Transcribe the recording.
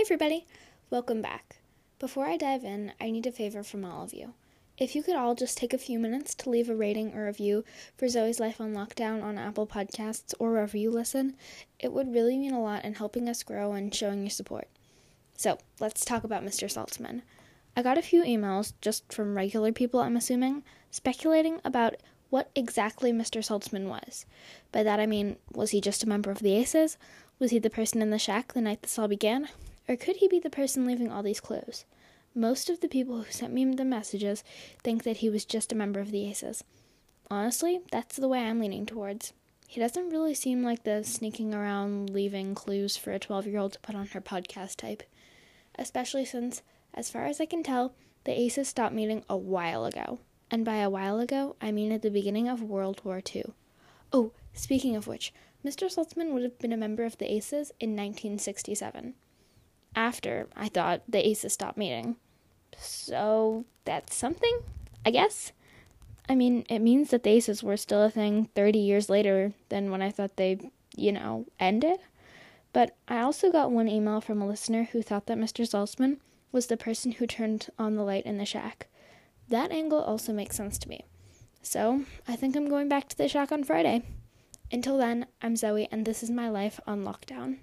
everybody, welcome back. Before I dive in, I need a favor from all of you. If you could all just take a few minutes to leave a rating or review for Zoe's Life on Lockdown on Apple Podcasts or wherever you listen, it would really mean a lot in helping us grow and showing your support. So, let's talk about Mr. Saltsman. I got a few emails, just from regular people, I'm assuming, speculating about what exactly Mr. Saltsman was. By that I mean, was he just a member of the Aces? Was he the person in the shack the night this all began? Or could he be the person leaving all these clues? Most of the people who sent me the messages think that he was just a member of the Aces. Honestly, that's the way I'm leaning towards. He doesn't really seem like the sneaking around, leaving clues for a 12 year old to put on her podcast type. Especially since, as far as I can tell, the Aces stopped meeting a while ago. And by a while ago, I mean at the beginning of World War II. Oh, speaking of which, Mr. Saltsman would have been a member of the Aces in 1967 after I thought the aces stopped meeting. So that's something, I guess. I mean, it means that the aces were still a thing 30 years later than when I thought they, you know, ended. But I also got one email from a listener who thought that Mr. Saltsman was the person who turned on the light in the shack. That angle also makes sense to me. So I think I'm going back to the shack on Friday. Until then, I'm Zoe, and this is my life on lockdown.